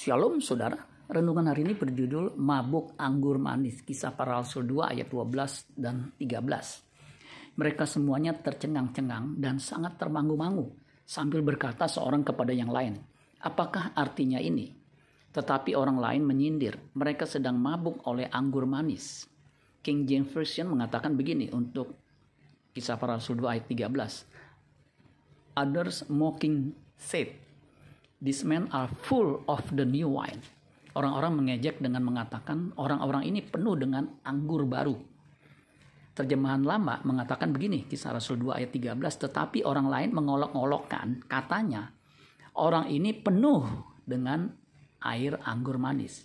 Shalom saudara, renungan hari ini berjudul Mabuk Anggur Manis, kisah para rasul 2 ayat 12 dan 13. Mereka semuanya tercengang-cengang dan sangat termangu-mangu sambil berkata seorang kepada yang lain, apakah artinya ini? Tetapi orang lain menyindir, mereka sedang mabuk oleh anggur manis. King James Version mengatakan begini untuk kisah para rasul 2 ayat 13. Others mocking said, These men are full of the new wine. Orang-orang mengejek dengan mengatakan orang-orang ini penuh dengan anggur baru. Terjemahan lama mengatakan begini, kisah Rasul 2 ayat 13, tetapi orang lain mengolok-olokkan katanya, orang ini penuh dengan air anggur manis.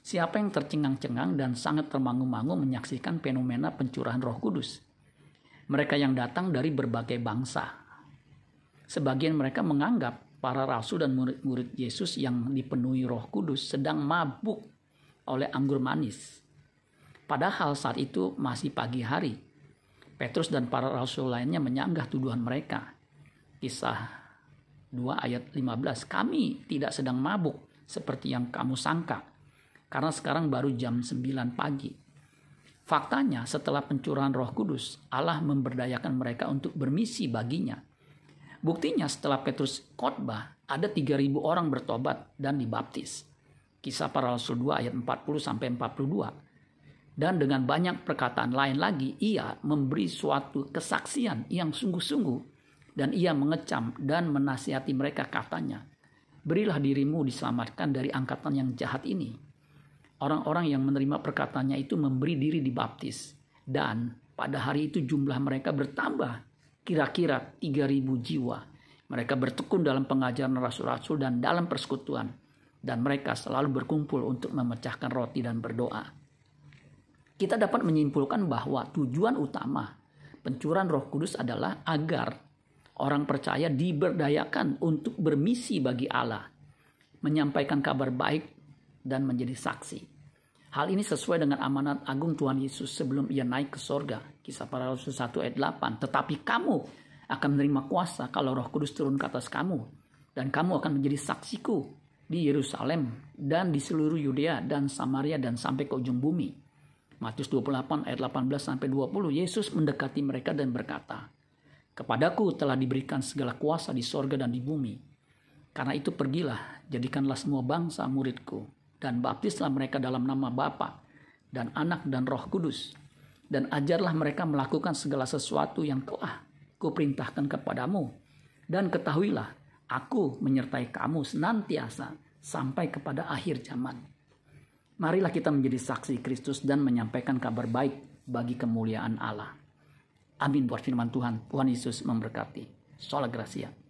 Siapa yang tercengang-cengang dan sangat termangu-mangu menyaksikan fenomena pencurahan roh kudus? Mereka yang datang dari berbagai bangsa. Sebagian mereka menganggap para rasul dan murid-murid Yesus yang dipenuhi Roh Kudus sedang mabuk oleh anggur manis. Padahal saat itu masih pagi hari. Petrus dan para rasul lainnya menyanggah tuduhan mereka. Kisah 2 ayat 15. Kami tidak sedang mabuk seperti yang kamu sangka. Karena sekarang baru jam 9 pagi. Faktanya setelah pencurahan roh kudus, Allah memberdayakan mereka untuk bermisi baginya Buktinya setelah Petrus khotbah, ada 3000 orang bertobat dan dibaptis. Kisah para Rasul 2 ayat 40 sampai 42. Dan dengan banyak perkataan lain lagi, ia memberi suatu kesaksian yang sungguh-sungguh dan ia mengecam dan menasihati mereka katanya, berilah dirimu diselamatkan dari angkatan yang jahat ini. Orang-orang yang menerima perkataannya itu memberi diri dibaptis dan pada hari itu jumlah mereka bertambah kira-kira 3.000 jiwa. Mereka bertekun dalam pengajaran rasul-rasul dan dalam persekutuan. Dan mereka selalu berkumpul untuk memecahkan roti dan berdoa. Kita dapat menyimpulkan bahwa tujuan utama pencurahan roh kudus adalah agar orang percaya diberdayakan untuk bermisi bagi Allah. Menyampaikan kabar baik dan menjadi saksi. Hal ini sesuai dengan amanat agung Tuhan Yesus sebelum ia naik ke sorga. Kisah para Rasul 1 ayat 8. Tetapi kamu akan menerima kuasa kalau roh kudus turun ke atas kamu. Dan kamu akan menjadi saksiku di Yerusalem dan di seluruh Yudea dan Samaria dan sampai ke ujung bumi. Matius 28 ayat 18 sampai 20 Yesus mendekati mereka dan berkata, Kepadaku telah diberikan segala kuasa di sorga dan di bumi. Karena itu pergilah, jadikanlah semua bangsa muridku dan baptislah mereka dalam nama Bapa dan Anak dan Roh Kudus dan ajarlah mereka melakukan segala sesuatu yang telah kuperintahkan kepadamu dan ketahuilah aku menyertai kamu senantiasa sampai kepada akhir zaman. Marilah kita menjadi saksi Kristus dan menyampaikan kabar baik bagi kemuliaan Allah. Amin buat firman Tuhan. Tuhan Yesus memberkati. Sola Gracia.